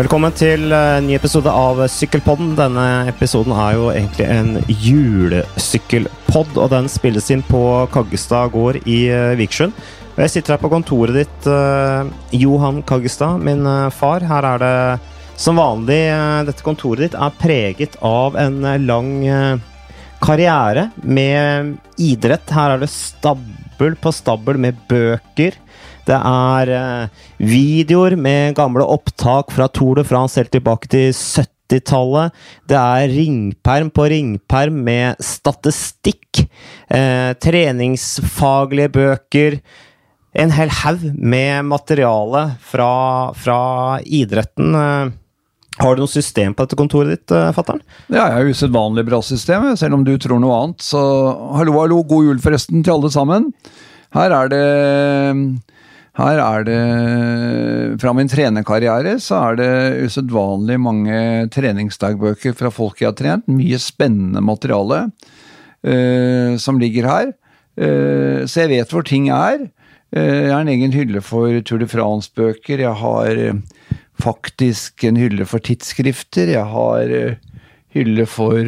Velkommen til en ny episode av Sykkelpodden. Denne episoden er jo egentlig en julesykkelpodd, og den spilles inn på Kaggestad gård i eh, Vikersund. Jeg sitter her på kontoret ditt, eh, Johan Kaggestad, min eh, far. Her er det som vanlig Dette kontoret ditt er preget av en lang karriere med idrett. Her er det stabel på stabel med bøker. Det er eh, videoer med gamle opptak fra Tour de France helt tilbake til 70-tallet. Det er ringperm på ringperm med statistikk. Eh, treningsfaglige bøker. En hel haug med materiale fra, fra idretten. Eh, har du noe system på dette kontoret ditt, eh, fatter'n? Ja, jeg har usedvanlig bra system, selv om du tror noe annet. Så hallo, hallo, god jul forresten til alle sammen. Her er det her er det Fra min trenerkarriere så er det usedvanlig mange treningsdagbøker fra folk jeg har trent. Mye spennende materiale uh, som ligger her. Uh, så jeg vet hvor ting er. Uh, jeg har en egen hylle for Tour de France-bøker. Jeg har faktisk en hylle for tidsskrifter. Jeg har hylle for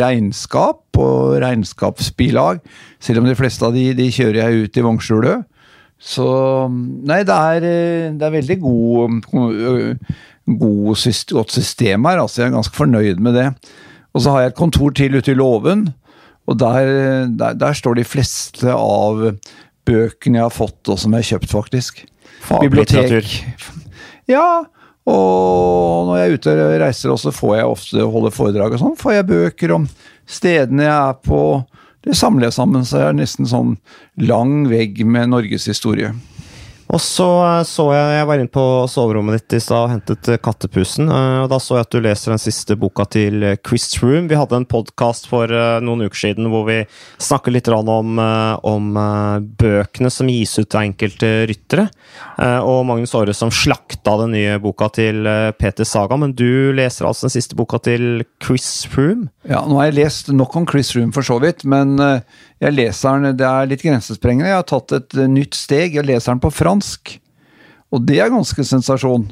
regnskap og regnskapsbilag. Selv om de fleste av de, de kjører jeg ut i vognskjulet. Så Nei, det er, eh, det er veldig god, god, godt system her. altså Jeg er ganske fornøyd med det. Og så har jeg et kontor til ute i låven, og der, der, der, står de fleste av bøkene jeg har fått, og som jeg har kjøpt, faktisk. Bibliotek. Ja, og når jeg er ute og reiser også, får jeg ofte holde foredrag og sånn. Får jeg bøker om stedene jeg er på, det samler sammen, så jeg er nesten sånn lang vegg med Norges historie. Og så eh, så jeg Jeg var inne på soverommet ditt i stad og hentet eh, kattepusen. Eh, og Da så jeg at du leser den siste boka til Chris Room. Vi hadde en podkast for noen uker siden hvor vi snakket litt om, om bøkene som gis ut av enkelte ryttere. Og Magnus Aare som slakta den nye boka til Peter Saga. Men du leser altså den siste boka til Chris Room? Ja, nå har jeg lest nok om Chris Room for så vidt, men jeg leser den, Det er litt grensesprengende. Jeg har tatt et nytt steg. Jeg leser den på fransk. Og det er ganske sensasjon.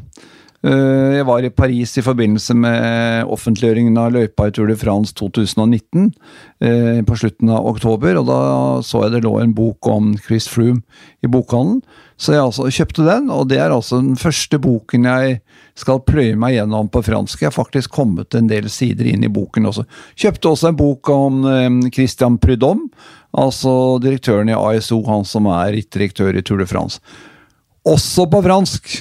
Eh, jeg var i Paris i forbindelse med offentliggjøringen av løypa i Tour de France 2019 eh, på slutten av oktober, og da så jeg det lå en bok om Chris Froome i bokhandelen. Så jeg altså kjøpte den, og det er altså den første boken jeg skal pløye meg gjennom på fransk. Jeg har faktisk kommet en del sider inn i boken også. Kjøpte også en bok om eh, Christian Prudhomme, altså direktøren i ASO, han som er rittdirektør i Tour de France. Også på fransk!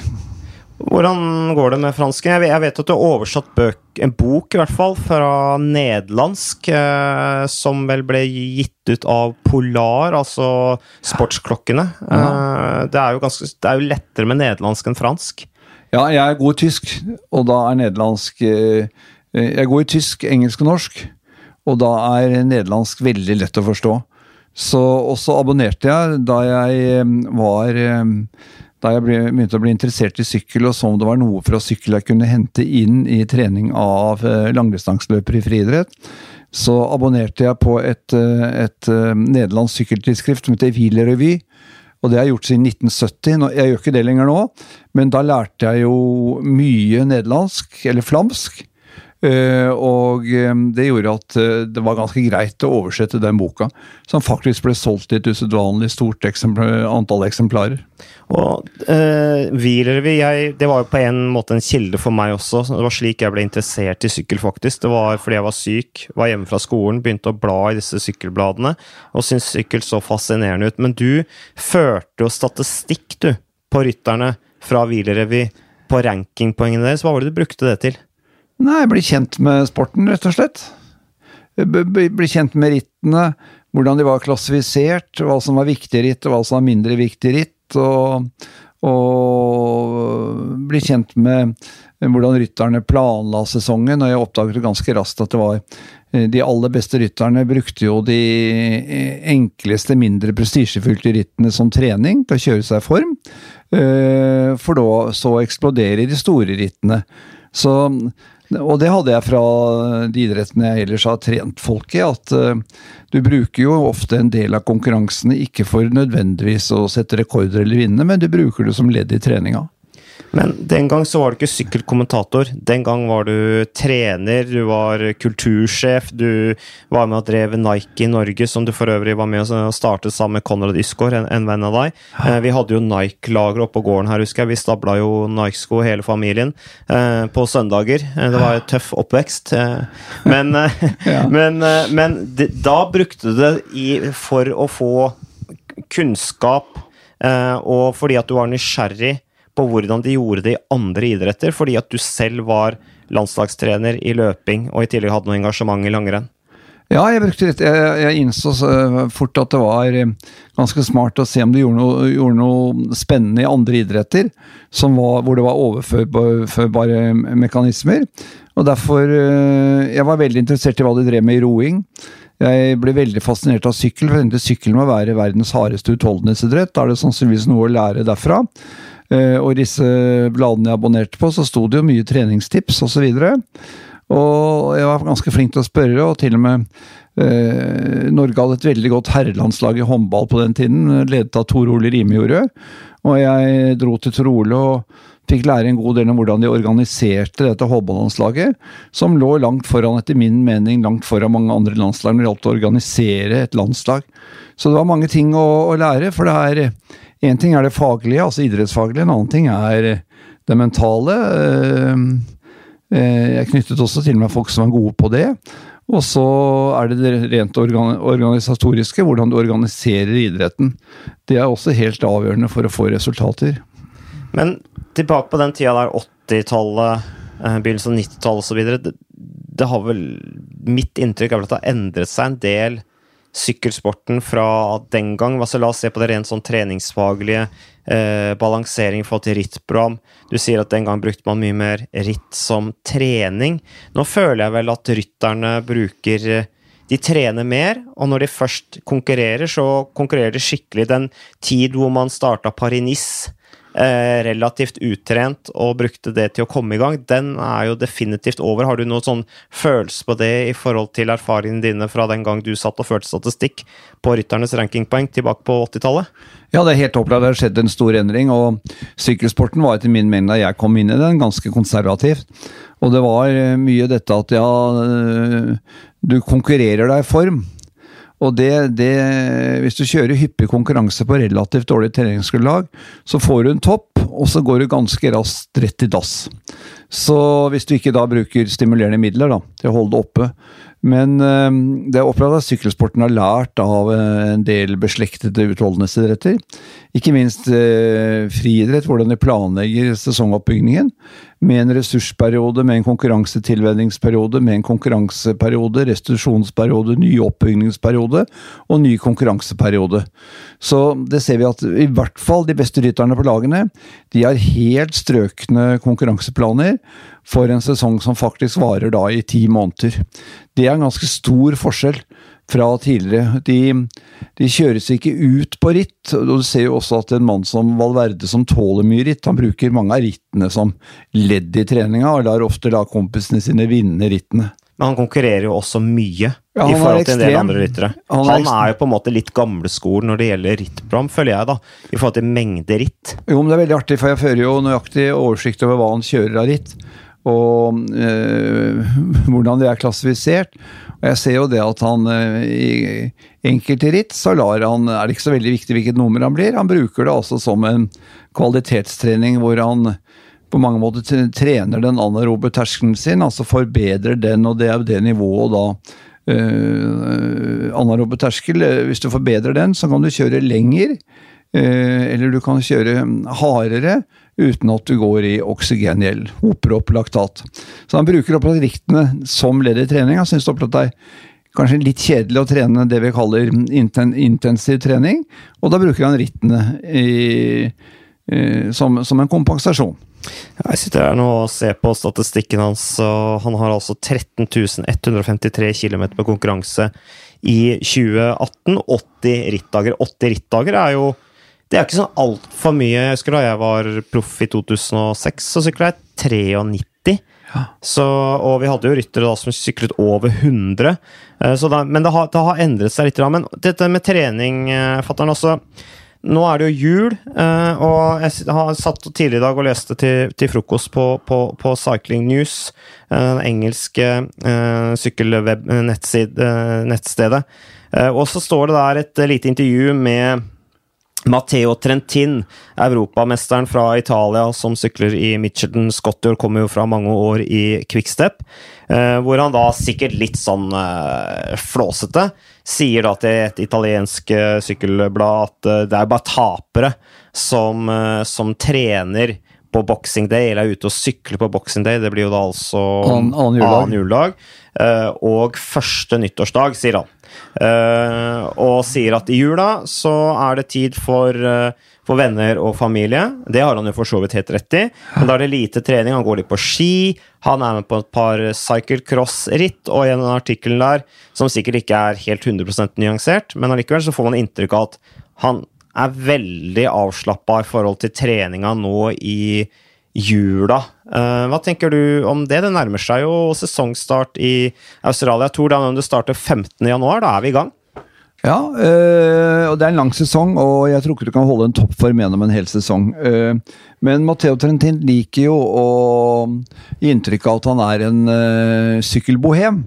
Hvordan går det med fransken? Jeg vet at du har oversatt bøk, en bok, i hvert fall, fra nederlandsk, eh, som vel ble gitt ut av Polar, altså sportsklokkene. Ja. Eh, det, er ganske, det, er jo lettere med nederlandsk enn fransk. Ja, jeg er god i tysk, og da er nederlandsk eh, Jeg er god i tysk, engelsk og norsk, og da er nederlandsk veldig lett å forstå. Så også abonnerte jeg da jeg eh, var eh, da jeg begynte å bli interessert i sykkel og så om det var noe fra sykkel jeg kunne hente inn i trening av eh, langdistanseløpere i friidrett, så abonnerte jeg på et, eh, et eh, nederlandsk sykkeltidsskrift som heter Hvile Revy. Og det har jeg gjort siden 1970. Jeg gjør ikke det lenger nå, men da lærte jeg jo mye nederlandsk, eller flamsk. Uh, og det gjorde at uh, det var ganske greit å oversette den boka, som faktisk ble solgt i et usedvanlig stort eksemplar, antall eksemplarer. Og uh, jeg, Det var jo på en måte en kilde for meg også. Det var slik jeg ble interessert i sykkel, faktisk. Det var fordi jeg var syk, var hjemme fra skolen, begynte å bla i disse sykkelbladene og syntes sykkel så fascinerende ut. Men du førte jo statistikk, du, på rytterne fra Wielerrevy på rankingpoengene deres. Hva var det du brukte det til? Nei, bli kjent med sporten, rett og slett. Bli kjent med rittene, hvordan de var klassifisert, hva som var viktig ritt og hva som var mindre viktig ritt. Og, og bli kjent med hvordan rytterne planla sesongen. Og jeg oppdaget ganske raskt at det var eh, de aller beste rytterne brukte jo de eh, enkleste, mindre prestisjefylte rittene som trening til å kjøre seg i form, eh, for da så eksploderer de store rittene. Så og det hadde jeg fra de idrettene jeg ellers har trent folk i, at uh, du bruker jo ofte en del av konkurransene ikke for nødvendigvis å sette rekorder eller vinne, men du bruker det som ledd i treninga. Men den gang så var du ikke sykkelkommentator. Den gang var du trener, du var kultursjef, du var med og drev Nike i Norge, som du for øvrig var med og startet sammen med Konrad Ysgaard, en, en, venn av deg. Eh, vi hadde jo Nike-lager oppe på gården her, husker jeg. Vi stabla jo Nike-sko hele familien eh, på søndager. Eh, det var en tøff oppvekst. Eh, men, eh, ja. men, men de, da brukte du det i, for å få kunnskap, og fordi at du var nysgjerrig på hvordan de gjorde det i andre idretter, fordi at du selv var landslagstrener i løping og i tillegg hadde noe engasjement i langrenn? Ja, jeg brukte litt Jeg, jeg innså fort at det var eh, ganske smart å se om du gjorde noe, gjorde noe spennende i andre idretter, var, hvor det var overførbare mekanismer. Og derfor eh, Jeg var veldig interessert i hva de drev med i roing. Jeg ble veldig fascinert av sykkel, for sykkelen må være verdens hardeste utholdenhetsidrett. Da er det sannsynligvis noe å lære derfra. Eh, og i disse bladene jeg abonnerte på, så sto det jo mye treningstips osv. Og, og jeg var ganske flink til å spørre, og til og med eh, Norge hadde et veldig godt herrelandslag i håndball på den tiden, ledet av Tor Ole Rimejordet. Og jeg dro til Tor Ole og fikk lære en god del om hvordan de organiserte dette håndballandslaget, som lå langt foran, etter min mening, langt foran mange andre landslag når det gjaldt å organisere et landslag. Så det var mange ting å, å lære, for det er Én ting er det faglige, altså idrettsfaglige, en annen ting er eh, det mentale. Eh, eh, jeg knyttet også til meg folk som er gode på det. Og så er det det rent organisatoriske, hvordan du organiserer idretten. Det er også helt avgjørende for å få resultater. Men tilbake på den tida der 80-tallet, begynnelsen av 90-tallet osv. Det, det har vel Mitt inntrykk er vel at det har endret seg en del sykkelsporten fra den gang? Altså, la oss se på det rent sånn treningsfaglige. Eh, balansering i forhold til rittprogram. Du sier at den gang brukte man mye mer ritt som trening. Nå føler jeg vel at rytterne bruker De trener mer, og når de først konkurrerer, så konkurrerer de skikkelig. Den tid hvor man starta Paris-Nice eh, relativt utrent og brukte det til å komme i gang, den er jo definitivt over. Har du noen sånn følelse på det i forhold til erfaringene dine fra den gang du satt og førte statistikk på rytternes rankingpoeng tilbake på 80-tallet? Ja, det er helt opplagt. Det har skjedd en stor endring. og Sykkelsporten var etter min mening da jeg kom inn i den, ganske konservativt. Og det var eh, mye dette at ja, eh, du konkurrerer deg i form. Og det, det, Hvis du kjører hyppig konkurranse på relativt dårlig treningsgrunnlag, så får du en topp, og så går du ganske raskt rett i dass. Så hvis du ikke da bruker stimulerende midler da, til å holde det oppe, men øh, det er opplevd at sykkelsporten har lært av eh, en del beslektede utholdenhetsidretter. Ikke minst øh, friidrett, hvordan de planlegger sesongoppbyggingen. Med en ressursperiode, med en konkurransetilvenningsperiode, med en konkurranseperiode, restitusjonsperiode, ny oppbyggingsperiode og ny konkurranseperiode. Så det ser vi at i hvert fall de beste rytterne på lagene, de har helt strøkne konkurranseplaner for en sesong som faktisk varer da i ti måneder. Det er en ganske stor forskjell fra tidligere. De, de, kjøres ikke ut på ritt. og Du ser jo også at en mann som Valverde, som tåler mye ritt, han bruker mange av rittene som ledd i treninga, og lar ofte la kompisene sine vinne rittene. Men han konkurrerer jo også mye ja, i forhold til en del andre ryttere. Han, han, er jo på en måte litt gamleskolen når det gjelder rittprogram, føler jeg, da. I forhold til mengde ritt. Jo, men det er veldig artig, for jeg fører jo nøyaktig oversikt over hva han kjører av ritt og øh, hvordan det er klassifisert. Og jeg ser jo det at han øh, i enkelte ritt så lar han, er det ikke så veldig viktig hvilket nummer han blir. Han bruker det altså som en kvalitetstrening hvor han på mange måter trener den anaerobe terskelen sin, altså forbedrer den, og det er jo det nivået da øh, anaerobe terskel. Hvis du forbedrer den, så kan du kjøre lenger. Eller du kan kjøre hardere uten at du går i oksygengjeld. Hoper opp laktat. Så han bruker opplagt riktene som ledd i trening. Han syns det er kanskje litt kjedelig å trene det vi kaller intensiv trening, og da bruker han rittene i, i, som, som, en kompensasjon. Jeg sitter her nå og ser på statistikken hans, og han har altså 13 153 km på konkurranse i 2018. 80 rittdager. 80 rittdager er jo det er ikke sånn altfor mye. Jeg husker da jeg var proff i 2006, så sykla jeg 93. Ja. Så, og vi hadde jo ryttere da som syklet over 100. Eh, da, men det har, det har, endret seg litt. Men dette med trening, eh, fatter'n også nå er det jo jul, eh, og jeg har satt tidligere i dag og leste til, til frokost på, på, på, Cycling News, den engelske uh, sykkelweb-nettstedet. Uh, og så står det der et lite intervju med Matteo Trentin, europamesteren fra Italia som sykler i Mitchelton. Scottier kommer jo fra mange år i quickstep. Eh, hvor han da sikkert litt sånn eh, flåsete sier da til et italiensk eh, sykkelblad at det er bare tapere som, som trener på Boxing Day, eller er ute og sykler på Boxing Day. Det blir jo da altså annen, juledag. Og første nyttårsdag, sier han. Uh, og sier at i jula så er det tid for, uh, for, venner og familie. Det har han jo for så vidt helt rett i. Men da er det lite trening. Han går litt på ski. Han er med på et par cyclecross-ritt, og i en artikkel der, som sikkert ikke er helt 100% nyansert, men allikevel så får man inntrykk av at han er veldig avslappa i forhold til treninga nå i jula. Uh, hva tenker du om det? Det nærmer seg jo sesongstart i Australia. Tour Down det starter 15.1. Da er vi i gang. Ja, øh, og det er en lang sesong, og jeg tror ikke du kan holde en toppform gjennom en hel sesong. Uh, men Matheo Trentin liker jo å gi inntrykk av at han er en uh, sykkelbohem.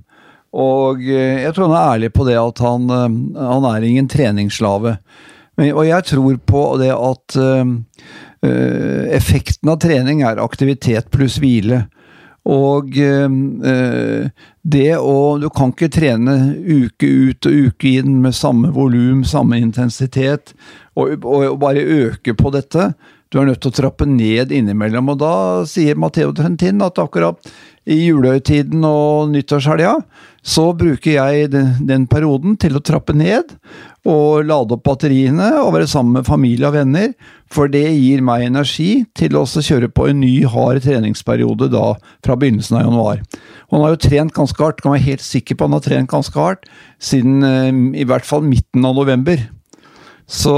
Og jeg tror han er ærlig på det at han, han er ingen treningsslave. Men, og jeg tror på det at Eh, effekten av trening er aktivitet pluss hvile. Og øh, det å Du kan ikke trene uke ut og uke inn med samme volum, samme intensitet, og, og, og, bare øke på dette. Du er nødt til å trappe ned innimellom. Og da sier Matheo Trentin at akkurat i julehøytiden og nyttårshelga så bruker jeg den, den perioden til å trappe ned og lade opp batteriene og være sammen med familie og venner, for det gir meg energi til å kjøre på en ny, hard treningsperiode da fra begynnelsen av januar. Og han har jo trent ganske hardt, kan være helt sikker på han har trent ganske hardt siden eh, i hvert fall midten av november. Så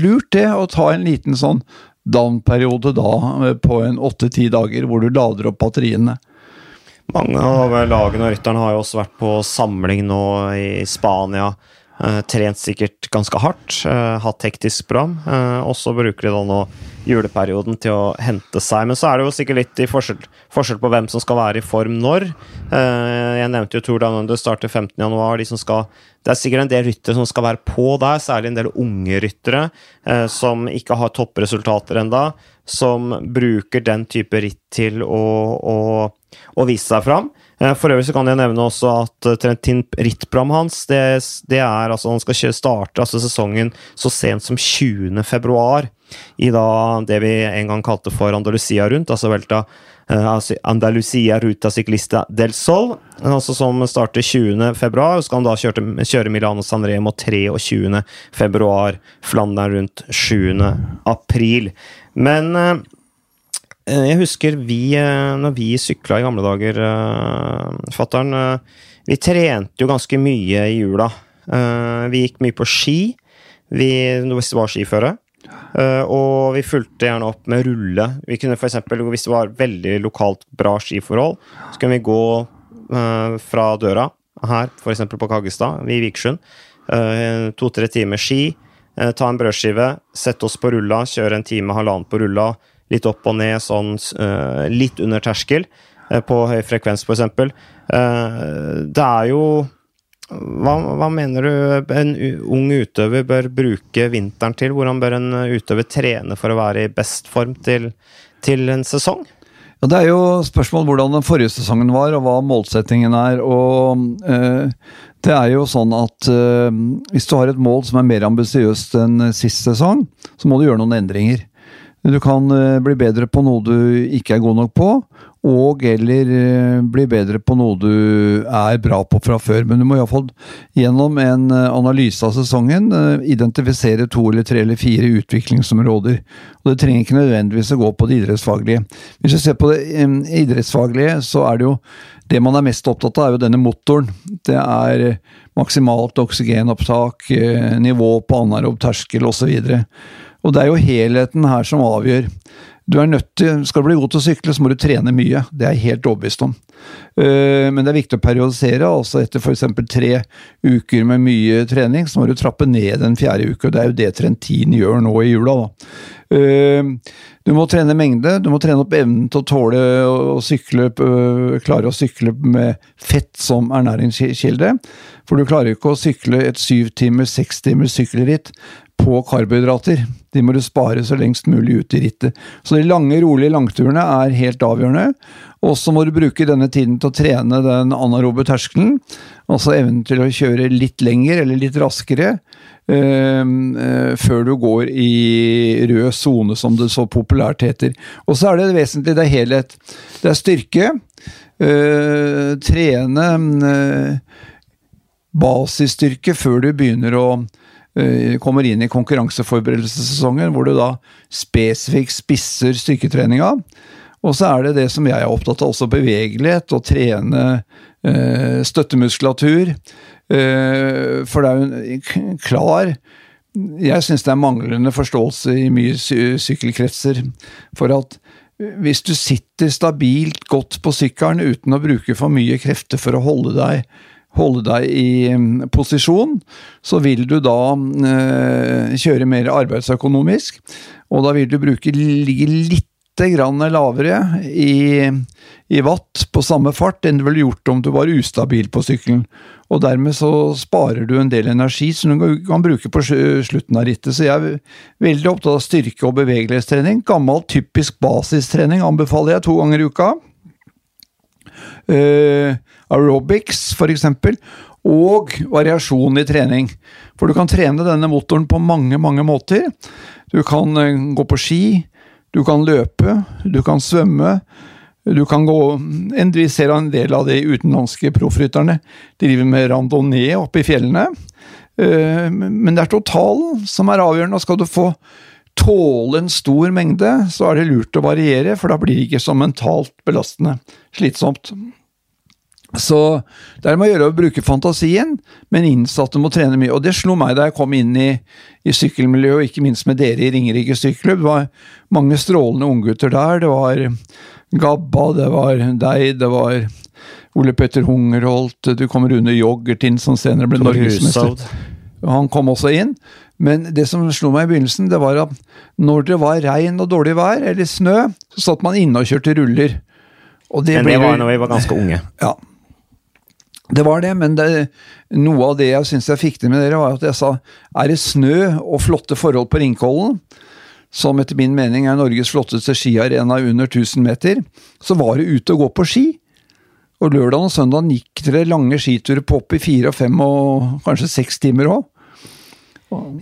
lurt det å ta en liten sånn down-periode da eh, på en åtte-ti dager, hvor du lader opp batteriene. Mange av lagene og rytterne har jo også vært på samling nå i Spania. Uh, trent sikkert ganske hardt, uh, hatt hektisk program. Uh, og så bruker de da nå juleperioden til å hente seg. Men så er det jo sikkert litt forskjell, forskjell på hvem som skal være i form når. jeg nevnte jo Tour Down Under starter 15.1. De det er sikkert en del ryttere som skal være på der, særlig en del unge ryttere som ikke har toppresultater enda, som bruker den type ritt til å, å, å vise seg fram. Eh, for øvrig så kan jeg nevne også at eh, rittprogrammet hans det, det, er altså Han skal starte altså sesongen så sent som 20. februar i da det vi en gang kalte for Andalusia rundt, altså velta uh, Andalusia Ruta Ciclista del Sol, altså som starter 20. februar. Så skal han da kjøre, kjøre Milano San Remo 23. februar, Flandern rundt 7. april. Men uh, Eh, jeg husker vi, eh, når vi sykla i gamle dager, fatter'n Vi trente jo ganske mye i jula. Vi gikk mye på ski, vi, hvis det var skiføre. Og vi fulgte gjerne opp med rulle. Vi kunne for eksempel, Hvis det var veldig lokalt bra skiforhold, så kunne vi gå fra døra her, f.eks. på Kaggestad, i Vikersund. To-tre timer ski. Ta en brødskive, sette oss på rulla, kjøre en time, halvannen på rulla litt opp og ned, sånn uh, litt under terskel, uh, på høy frekvens f.eks. Det er jo hva, hva, mener du en ung utøver bør bruke vinteren til? Hvordan bør en utøver trene for å være i best form til, til en sesong? Ja, Det er jo spørsmål hvordan den forrige sesongen var, og hva målsettingen er. og øh, Det er jo sånn at uh, hvis du har et mål som er mer ambisiøst enn sist sesong, så må du gjøre noen endringer. Du kan uh, bli bedre på noe du ikke er god nok på, og eller eh, bli bedre på noe du er bra på fra før. Men du må iallfall gjennom en eh, analyse av sesongen identifisere to eller tre eller fire utviklingsområder. Og Det trenger ikke nødvendigvis å gå på det idrettsfaglige. Hvis du ser på det idrettsfaglige, så er det jo det man er mest opptatt av, er jo denne motoren. Det er maksimalt oksygenopptak, nivå på anaerob terskel osv. Og det er jo helheten her som avgjør. Du er nødt til, Skal du bli god til å sykle, så må du trene mye. Det er jeg helt overbevist om. Eh, men det er viktig å periodisere. altså Etter f.eks. tre uker med mye trening, så må du trappe ned den fjerde uka. Det er jo det Trentin gjør nå i jula. da. Eh, du må trene mengde, du må trene opp evnen til å tåle å sykle, øh, klare å sykle med fett som ernæringskilde. For du klarer ikke å sykle et syv timer, seks timer sykkelritt på karbohydrater. De må du spare så lengst mulig ut i rittet. Så de lange, rolige langturene er helt avgjørende. Og så må du bruke denne tiden til å trene den anarobe terskelen. Altså evnen til å kjøre litt lenger eller litt raskere. øh, øh, før du går i rød sone, som det så populært heter. Og så er det vesentlig, det er helhet. Det er styrke. Øh, trene basisstyrke før du begynner å kommer inn i konkurranseforberedelsessesongen, hvor du da spesifikt spisser styrketreninga. Og så er det det som jeg er opptatt av, også bevegelighet, og trene eh, støttemuskulatur. Eh, for det er jo klar Jeg syns det er manglende forståelse i mye sykkelkretser for at hvis du sitter stabilt godt på sykkelen uten å bruke for mye krefter for å holde deg holde deg i mm, posisjon, så vil du da eh, kjøre mer arbeidsøkonomisk. Og da vil du bruke ligge litt grann lavere i, i, watt på samme fart enn du ville gjort om du var ustabil på sykkelen. Og dermed så sparer du en del energi som du kan bruke på slutten av rittet. Så jeg er veldig opptatt av styrke- og bevegelighetstrening. Gammel, typisk basistrening anbefaler jeg to ganger i uka. Uh, aerobics, f.eks., og variasjon i trening. For du kan trene denne motoren på mange, mange måter. Du kan uh, gå på ski, du kan løpe, du kan svømme. Du kan gå Vi ser en del av de utenlandske proffrytterne. De driver med randonee oppe i fjellene. Uh, men det er totalen som er avgjørende. Skal du få tåle en stor mengde, så er det lurt å variere, for da blir det ikke så mentalt belastende slitsomt. Så det er med å gjøre å bruke fantasien, men innsatte må trene mye. Og det slo meg da jeg kom inn i, i sykkelmiljøet, og ikke minst med dere i Ringerike sykkelklubb. Det var mange strålende unggutter der. Det var Gabba, det var deg, det var Ole Petter Hungerholt, du kommer under Joggertin, som senere ble norgesmester. Han kom også inn. Men det som slo meg i begynnelsen, det var at når det var regn og dårlig vær, eller snø, så satt man inne og kjørte ruller. Og det men det var når vi var ganske unge. Ja. Det var det, men det, noe av det jeg syns jeg fikk til med dere, var at jeg sa er det snø og flotte forhold på Ringkollen, som etter min mening er Norges flotteste skiarena under 1000 meter, så var det ute og gå på ski. Og lørdag og søndag gikk dere lange skiturer på opp i fire og fem og kanskje seks timer òg.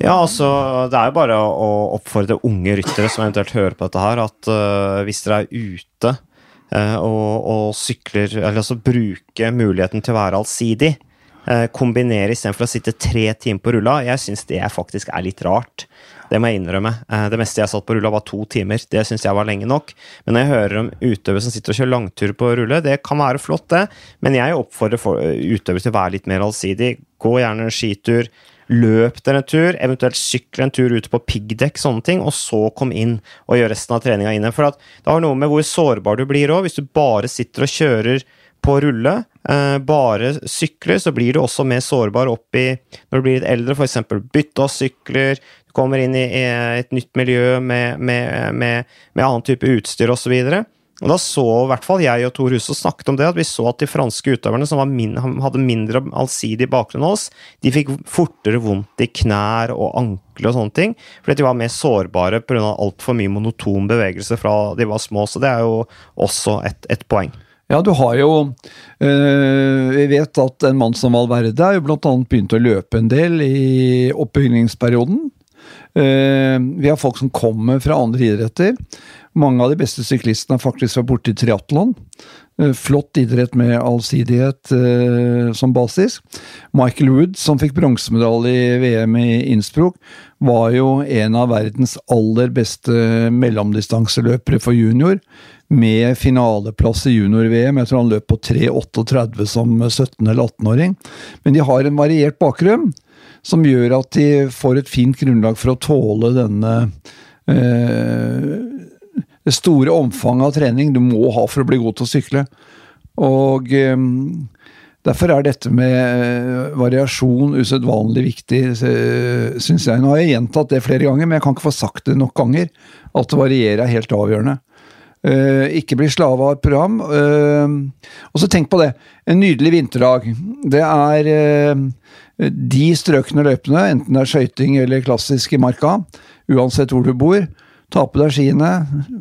Ja, altså, det er jo bare å oppfordre unge ryttere som eventuelt hører på dette her, at uh, hvis dere er ute og, og, sykler, eller altså bruke muligheten til å være allsidig, uh, kombinere istedenfor å sitte tre timer på rulla, jeg syns det faktisk er litt rart. Det må jeg innrømme. Det meste jeg satt på rulla, var to timer. Det syns jeg var lenge nok. Men når jeg hører om utøvere som sitter og kjører langtur på rulle, det kan være flott, det. Men jeg oppfordrer utøvere til å være litt mer allsidig. Gå gjerne en skitur Løp dere en tur, eventuelt sykle en tur ute på piggdekk, sånne ting, og så kom inn og gjør resten av treninga inne. For det har noe med hvor sårbar du blir òg. Hvis du bare sitter og kjører på rulle, eh, bare sykler, så blir du også mer sårbar opp i når du blir litt eldre, f.eks. bytte av sykler, kommer inn i et nytt miljø med, med, med, med annen type utstyr osv. Og Da så i hvert fall jeg og Tor Husse snakket om det, at vi så at de franske utøverne som min, hadde mindre allsidig bakgrunn enn oss, de fikk fortere vondt i knær og ankler og sånne ting, fordi de var mer sårbare pga. altfor mye monoton bevegelse fra de var små. Så det er jo også et, et poeng. Ja, du har jo øh, Vi vet at en mann som Valverde er jo bl.a. begynt å løpe en del i oppbyggingsperioden. Uh, vi har folk som kommer fra andre idretter. Mange av de beste syklistene har faktisk vært borti triatlon. Eh, flott idrett med allsidighet eh, som basis. Michael Wood, som fikk bronsemedalje i VM i Innsbruck, var jo en av verdens aller beste mellomdistanseløpere for junior. Med finaleplass i junior-VM. Jeg tror han løp på 3,38 som 17- eller 18-åring. Men de har en variert bakgrunn. Som gjør at de får et fint grunnlag for å tåle denne eh, det store omfanget av trening du må ha for å bli god til å sykle. Og eh, Derfor er dette med eh, variasjon usedvanlig viktig, syns jeg. Nå har jeg gjentatt det flere ganger, men jeg kan ikke få sagt det nok ganger. At det varierer er helt avgjørende. Uh, ikke bli slave av et program. Og så tenk på det. En nydelig vinterdag. Det er de strøkne løypene, enten det er skøyting eller klassisk i marka, uansett hvor du bor. Ta på deg skiene.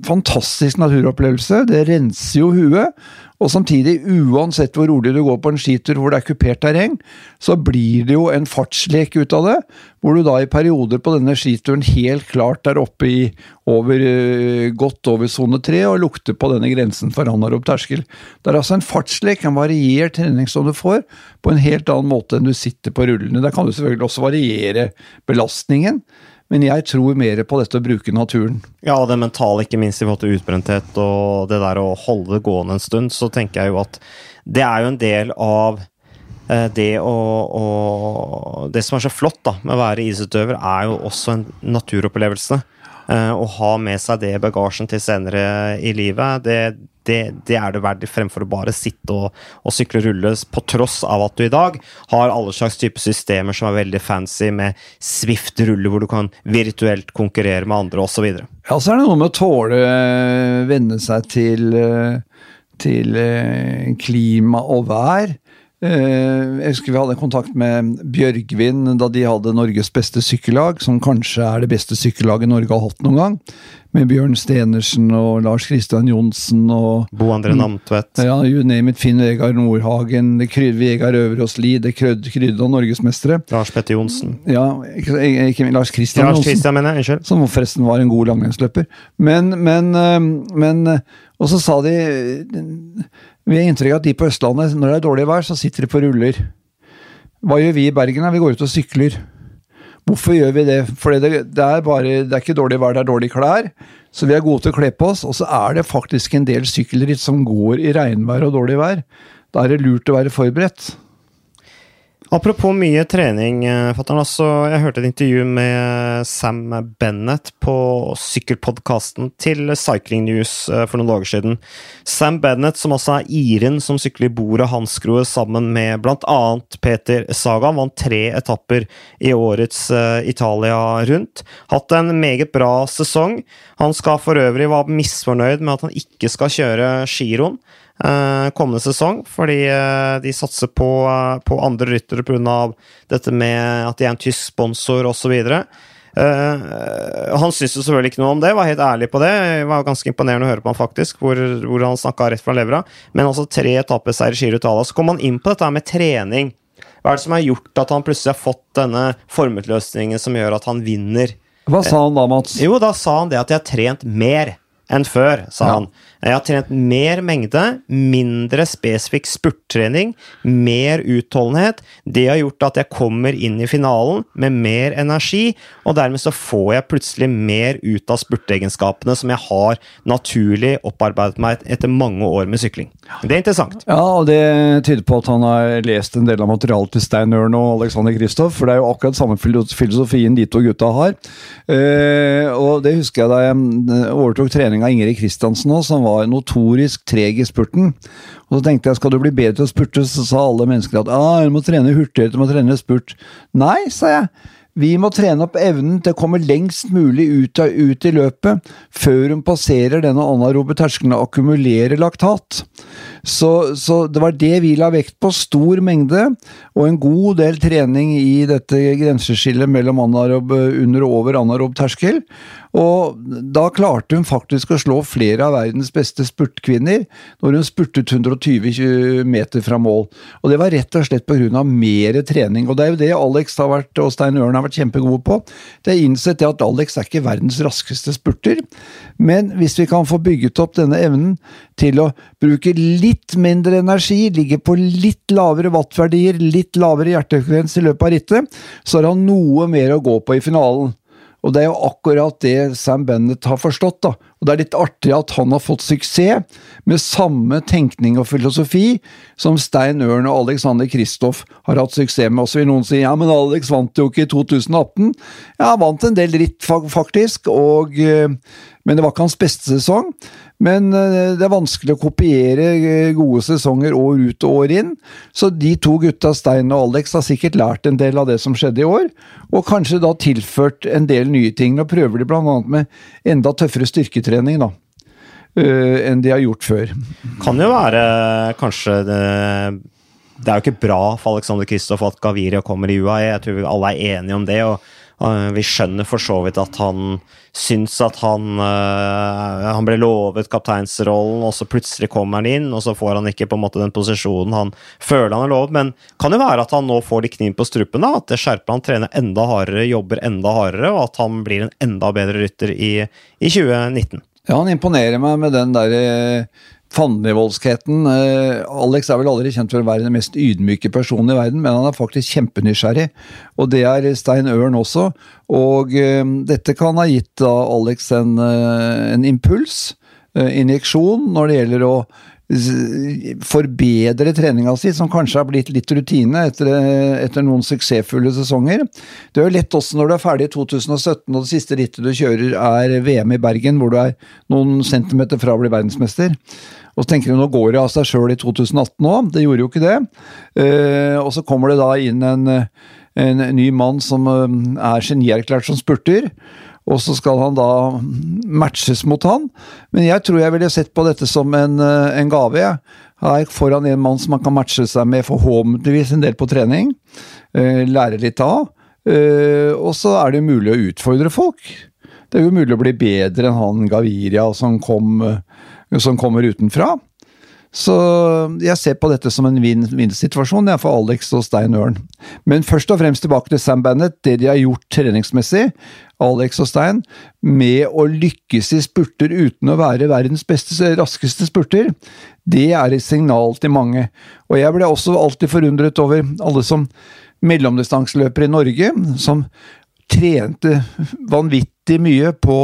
Fantastisk naturopplevelse. Det renser jo huet. Og samtidig, uansett hvor rolig du går på en skitur hvor det er kupert terreng, så blir det jo en fartslek ut av det, hvor du da i perioder på denne skituren helt klart er oppe i over, eh, godt over sone tre og lukter på denne grensen for anarob terskel. Det er altså en fartslek, en variert trening som du får, på en helt annen måte enn du sitter på rullene. Der kan du selvfølgelig også variere belastningen. Men jeg tror mer på dette å bruke naturen. Ja, det mentale, ikke minst i forhold til utbrenthet og det der å holde det gående en stund, så tenker jeg jo at det er jo en del av eh, det å, å, Det som er så flott da, med å være isutøver, er jo også en naturopplevelse. Eh, å ha med seg det bagasjen til senere i livet, det, det, det, er det verdt fremfor å bare sitte og, og sykle rulles, på tross av at du i dag har alle slags typer systemer som er veldig fancy, med Swift-ruller hvor du kan virtuelt konkurrere med andre osv. Ja, så er det noe med å tåle eh, venne seg til, eh, til eh, klima og vær. Jeg husker vi hadde kontakt med Bjørgvin da de hadde Norges beste sykkellag, som kanskje er det beste sykkellaget Norge har hatt noen gang med Bjørn Stenersen og Lars Kristian Johnsen og Bo André mm. Namtvedt. Ja, you name it. Finn Vegard Nordhagen, det kryd, Vegard Øverås Lie, det krydde krydda norgesmestere. Lars Petter Johnsen. Ja, ikke, ikke Lars Kristian Johnsen. Christian, mener jeg, unnskyld. Som forresten var en god langrennsløper. Men, men, eh, men eh, Og så sa de Vi har inntrykk av at de på Østlandet, når det er dårlig vær, så sitter de på ruller. Hva gjør vi i Bergen? Vi går ut og sykler. Hvorfor gjør vi det? For det, det, er bare, det er ikke dårlig vær, det er dårlige klær. Så vi er gode til å kle på oss. Og så er det faktisk en del sykkelritt som går i regnvær og dårlig vær. Da er det lurt å være forberedt. Apropos mye trening, eh, fatter'n. Altså, jeg hørte et intervju med Sam Bennett på sykkelpodkasten til Cycling News eh, for noen dager siden. Sam Bennett, som altså er iren som sykler i bordet Hansgrohe sammen med bl.a. Peter Sagan, vant tre etapper i årets uh, Italia rundt. Hatt en meget bra sesong. Han skal for øvrig være misfornøyd med at han ikke skal kjøre giroen. Eh, kommende sesong, fordi eh, de satser på, eh, på andre ryttere pga. dette med at de er en tysk sponsor osv. Uh, han syntes jo selvfølgelig ikke noe om det, var helt ærlig på det. Det var ganske imponerende å høre på han faktisk, hvor, hvor han snakka rett fra levra. Men altså tre etappeseier i Giro. Så kom han inn på dette med trening. Hva er det som har gjort at han plutselig har fått denne formutløsningen som gjør at han vinner? Hva sa han da, Mats? Jo, da sa han det at de har trent mer enn før, sa ja. han. Jeg har trent mer mengde, mindre spesifikk spurttrening, mer utholdenhet. Det har gjort at jeg kommer inn i finalen med mer energi, og dermed så får jeg plutselig mer ut av spurteegenskapene som jeg har naturlig opparbeidet meg etter mange år med sykling. Det er interessant. Ja, og det tyder på at han har lest en del av materialet til Stein Ørn og Alexander Kristoff, for det er jo akkurat samme filosofien de to gutta har. Uh, og det husker jeg da jeg overtok trening av Ingrid Kristiansen òg, som var var notorisk treg i spurten. Og så tenkte jeg skal du bli bedre til å spurte, så sa alle mennesker at ah, du må trene hurtigere, du må trene spurt. Nei, sa jeg. Vi må trene opp evnen til å komme lengst mulig ut, ut i løpet, før hun passerer denne anarobe terskelen og akkumulerer laktat. Så, så, det var det vi la vekt på. Stor mengde og en god del trening i dette grenseskillet mellom anarob under og over anarob terskel. Og da klarte hun faktisk å slå flere av verdens beste spurtkvinner når hun spurtet 120 meter fra mål. Og det var rett og slett pga. mer trening. Og det er jo det Alex vært, og Stein Ørn har vært kjempegode på. Det er innsett at Alex er ikke verdens raskeste spurter, men hvis vi kan få bygget opp denne evnen til å bruke litt mindre energi, ligge på litt lavere wattverdier, litt lavere hjertefrekvens i løpet av rittet, så har han noe mer å gå på i finalen. Og det er jo akkurat det Sam Bennett har forstått, da. Og det er litt artig at han har fått suksess med samme tenkning og filosofi som Stein Ørn og Alexander Kristoff har hatt suksess med. Og så vil noen si ja, men Alex vant jo ikke i 2018. Ja, han vant en del ritt, faktisk, og, eh, men det var ikke hans beste sesong. Men eh, det er vanskelig å kopiere eh, gode sesonger år ut og år inn. Så de to gutta, Stein og Alex, har sikkert lært en del av det som skjedde i år. Og kanskje da tilført en del nye ting. Nå prøver de bl.a. med enda tøffere styrketrening, da. Uh, enn de har gjort før. Kan jo være kanskje det det er jo ikke bra for Alexander Kristoff at Gaviria kommer i UAE. Jeg tror alle er enige om det. og Vi skjønner for så vidt at han syns at han uh, Han ble lovet kapteinsrollen, og så plutselig kommer han inn, og så får han ikke på en måte den posisjonen han føler han er lovet. Men kan jo være at han nå får litt kniv på strupen, da, at det skjerper han, trener enda hardere, jobber enda hardere, og at han blir en enda bedre rytter i, i 2019. Ja, han imponerer meg med den derre fandenivoldskheten. Eh, Alex er vel aldri kjent for å være den mest ydmyke personen i verden, men han er faktisk kjempenysgjerrig. Og det er Stein Ørn også. Og uh, dette kan ha gitt da Alex en, uh, en impuls, injeksjon, når det gjelder å forbedre treninga si, som kanskje har blitt litt rutine etter, etter, noen suksessfulle sesonger. Det er jo lett også når du er ferdig i 2017 og det siste rittet du kjører er VM i Bergen, hvor du er noen centimeter fra å bli verdensmester. Og så tenker du nå går det av seg sjøl i 2018 òg, det gjorde jo ikke det. Uh, og så kommer det da inn en, en ny mann som uh, er genierklært som spurter. Og så skal han da matches mot han. Men jeg tror jeg ville sett på dette som en, uh, en gave. Her får han en mann som han kan matche seg med forhåpentligvis en del på trening. lære litt av. og så er det mulig å utfordre folk. Det er jo mulig å bli bedre enn han Gaviria som kom som kommer utenfra. Så jeg ser på dette som en vinn-vinn-situasjon for Alex og Stein Ørn. Men først og fremst tilbake til Sam Bennett, det de har gjort treningsmessig, Alex og Stein, med å lykkes i spurter uten å være verdens beste, raskeste spurter, det er et signal til mange. Og jeg ble også alltid forundret over alle som mellomdistanseløpere i Norge, som trente vanvittig mye på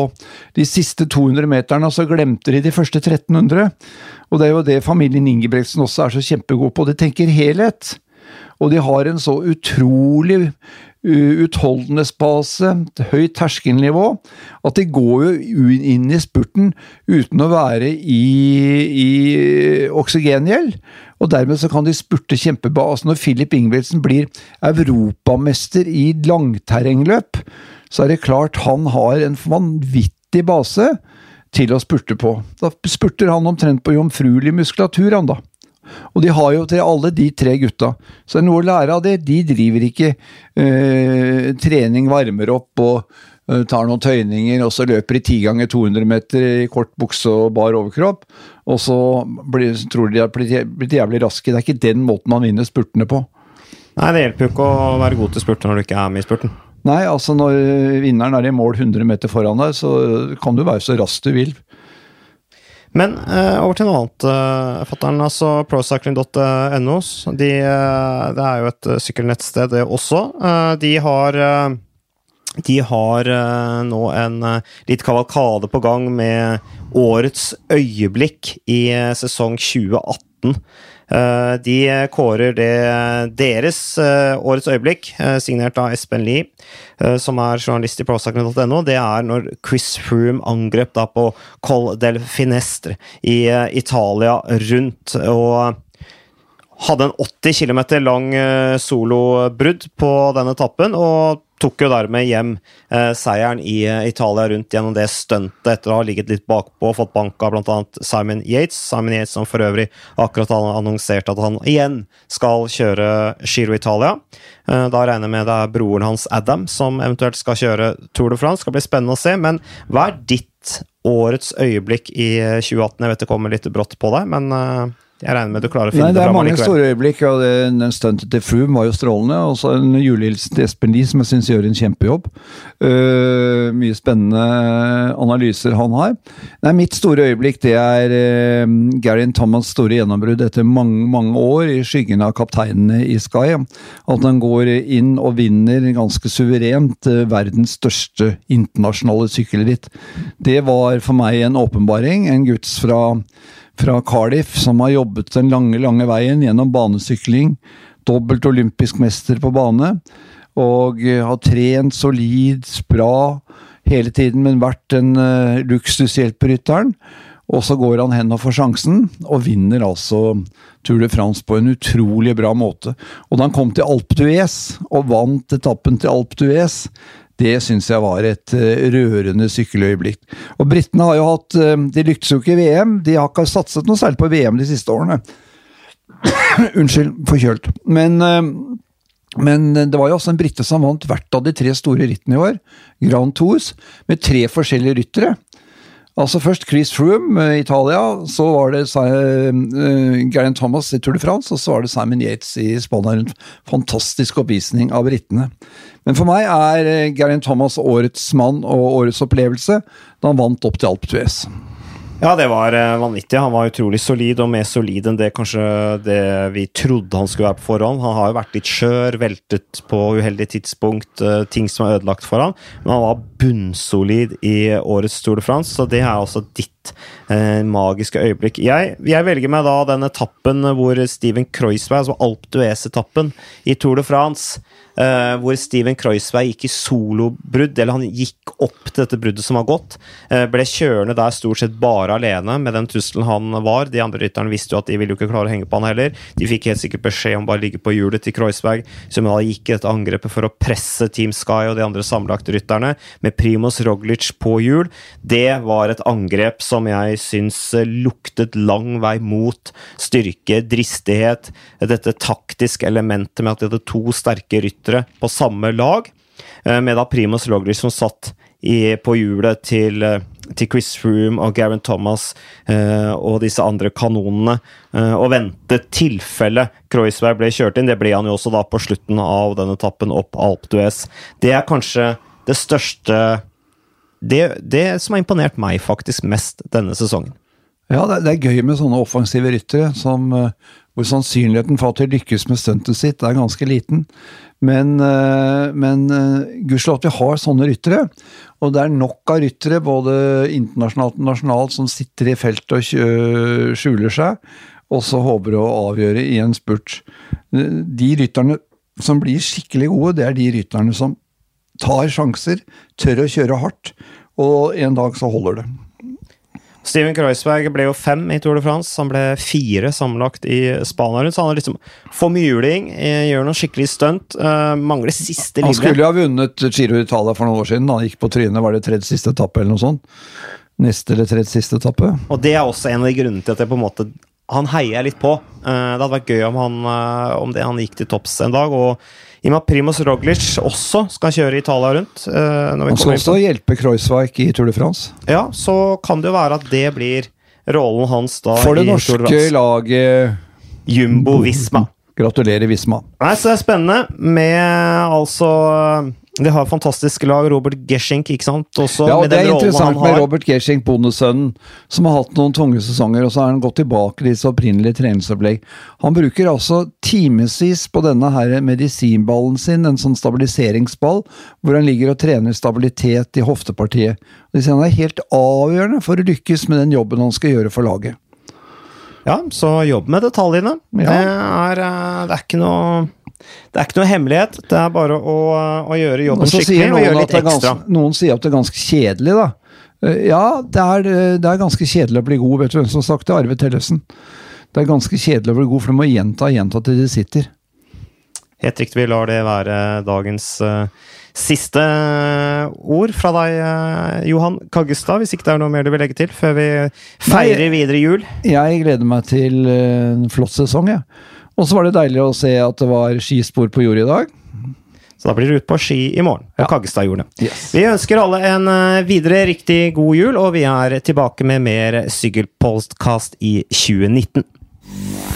de siste 200 meterne, og så glemte de de første 1300. Og det er jo det familien Ingebrigtsen også er så kjempegod på. De tenker helhet. Og de har en så utrolig utholdenhetsbase, høyt terskelnivå, at de går jo inn i spurten uten å være i, i oksygengjeld. Og dermed så kan de spurte kjempebra. Altså når Philip Ingebrigtsen blir europamester i langterrengløp, så er det klart han har en vanvittig base til å spurte på. Da spurter han omtrent på jomfruelig muskulatur, han da. Og de har jo til alle de tre gutta. Så det er noe å lære av det. De driver ikke eh, trening, varmer opp og eh, tar noen tøyninger, og så løper de ti ganger 200 meter i kort bukse og bar overkropp. Og så blir, tror de de har blitt jævlig raske. Det er ikke den måten man vinner spurtene på. Nei, det hjelper jo ikke å være god til spurt når du ikke er med i spurten. Nei, altså når vinneren er i mål 100 meter foran deg, så kan du være så rask du vil. Men uh, over til noe annet, uh, fatter'n. Altså procycling.no. De, uh, det er jo et sykkelnettsted, det også. de har de har nå en litt kavalkade på gang med årets øyeblikk i sesong 2018. Eh, de kårer det deres eh, årets øyeblikk, eh, signert av Espen Lie, som er journalist i prosakene.no. Det er når Chris Froome angrep da på Col del Finestre i Italia rundt. og hadde en 80 km lang solobrudd på den etappen, og tok jo dermed hjem eh, seieren i eh, Italia rundt gjennom det stuntet etter å ha ligget litt bakpå og fått banka bl.a. Simon Yates. Simon Yates som for øvrig akkurat har annonsert at han igjen skal kjøre Giro Italia. Eh, da regner jeg med det er broren hans Adam som eventuelt skal kjøre Tour de France. Skal bli spennende å se. Men hva er ditt årets øyeblikk i 2018? Eh, jeg vet det kommer litt brått på deg, men eh, Jeg regner med du klarer å finne Nei, det det er mange store øyeblikk, og det- den stuntet til Froome var jo strålende. Og så en julehilsen til Espen Lie, som jeg syns gjør en kjempejobb. Uh, mye spennende analyser han har. Nei, mitt store øyeblikk det er uh, Garin Thomas' store gjennombrudd etter mange mange år i skyggen av kapteinene i Sky. At han går inn og vinner ganske suverent uh, verdens største internasjonale sykkelritt. Det var for meg en åpenbaring. En guds fra fra Cardiff, som har jobbet den lange, lange veien gjennom banesykling. Dobbelt olympisk mester på bane. Og eh, har trent solid, bra hele tiden, men vært en uh, luksushjelperytteren. Og så går han hen og får sjansen, og vinner altså Tour de France på en utrolig bra måte. Og da han kom til Alpe d'Huez, og vant etappen til Alpe d'Huez, det syns jeg var et eh, rørende sykkeløyeblikk. Og britene har jo hatt eh, De lyktes jo ikke i VM. De har ikke satset noe særlig på VM de siste årene. Unnskyld, forkjølt. Men, eh, men det var jo også en brite som vant hvert av de tre store rittene i år. Grand Tours, med tre forskjellige ryttere. Altså Først Chris Froome i Italia, så var det uh, Geraint Thomas i Tour de France, og så var det Simon Yates i Spania. En fantastisk oppvisning av britene. Men for meg er uh, Thomas årets mann og årets opplevelse da han vant opp til Alpe Tues. Ja, det var eh, vanvittig. Han var utrolig solid, og mer solid enn det kanskje det vi trodde han skulle være på forhånd. Han har jo vært litt skjør, veltet på uheldige tidspunkt, eh, ting som er ødelagt for ham. Men han var bunnsolid i årets Tour de France, så det er altså ditt eh, magiske øyeblikk. Jeg, jeg velger meg da den etappen hvor Steven Kreuzberg, altså Alp d'Huez-etappen i Tour de France, eh, hvor Steven Kreuzberg gikk i solobrudd, eller han gikk opp til dette bruddet som har gått. Eh, ble kjørende der stort sett bare alene med den trusselen han var. De andre rytterne visste jo at de ville jo ikke klare å henge på han heller. De fikk helt sikkert beskjed om bare å ligge på hjulet til Kreuzberg, som da gikk i dette angrepet for å presse Team Sky og de andre sammenlagte rytterne, med Primoz Roglic på hjul. Det var et angrep som jeg syns luktet lang vei mot styrke, dristighet, dette taktiske elementet med at de hadde to sterke ryttere på samme lag, eh, med da Primoz Roglic som satt i, på hjulet til, eh, til Chris Froome og Garen Thomas eh, og disse andre kanonene, eh, og ventet tilfelle Kreuzberg ble kjørt inn. Det ble han jo også da på slutten av den etappen opp Alp Duez. Det er kanskje det største det, det som har imponert meg faktisk mest denne sesongen. Ja, det, det er gøy med sånne offensive ryttere som, eh, hvor sannsynligheten for at de lykkes med stuntet sitt er ganske liten. Men, eh, men uh, gudskjelov at vi har sånne ryttere. Og det er nok av ryttere, både internasjonalt og nasjonalt, som sitter i feltet og skjuler seg, og så håper å avgjøre i en spurt. De rytterne som blir skikkelig gode, det er de rytterne som tar sjanser, tør å kjøre hardt, og en dag så holder det. Steven Kreuzberg ble jo fem i Tour de France. Han ble fire sammenlagt i Spania rundt. Så han er liksom mye eh, gjør noe skikkelig stunt. Uh, mangler siste Han skulle jo ha vunnet Giro Italia for noen år siden. Han gikk på trynet, var det tredje siste etappe eller noe sånt? Neste eller tredje siste etappe. Og det er også en av de grunnene til at jeg på en måte Han heier litt på. Uh, det hadde vært gøy om han, uh, om det, han gikk til topps en dag. Og i og med at Primoz Roglic også skal kjøre Italia rundt eh, Han skal også hjelpe Kreuzweig i Tour de France. Ja, så kan det jo være at det blir rollen hans da For det norske laget Jumbo Visma. Gratulerer, Visma. Nei, så det er spennende med altså De har fantastiske lag. Robert Geschink, ikke sant? Også Ja, og med Det er interessant med. Robert Geschink, bondesønnen, som har hatt noen tunge sesonger, og så har han gått tilbake til disse opprinnelige treningsopplegg. Han bruker altså timevis på denne her medisinballen sin, en sånn stabiliseringsball, hvor han ligger og trener stabilitet i hoftepartiet. De sier han er helt avgjørende for å lykkes med den jobben han skal gjøre for laget. Ja, så jobb med detaljene. Ja. Det, er, eh, det er ikke noe det er ikke noe hemmelighet. Det er bare å, å gjøre jobben skikkelig og gjøre litt ekstra. ganske, noen sier at det er ganske kjedelig, da. Eh, Ja, det er, det er ganske kjedelig å bli god. Vet du hvem som har sagt det? Arve Tellefsen. Det er ganske kjedelig å bli god, for du må gjenta og gjenta til de sitter. Helt riktig, vi lar det være dagens uh, siste eh, ord fra deg, uh, Johan Kaggestad. Hvis ikke det er noe mer du vil legge til før vi feirer videre jul. Jeg gleder meg til eh, en flott sesong, jeg. Og så var det deilig å se at det var skispor på jordet i dag. Så da blir du ut på ski i morgen. På Ja. Kaggestadjordene. Yes. Vi ønsker alle en eh, videre riktig god jul, og vi er tilbake med mer Sykkelpodkast i 2019. Thank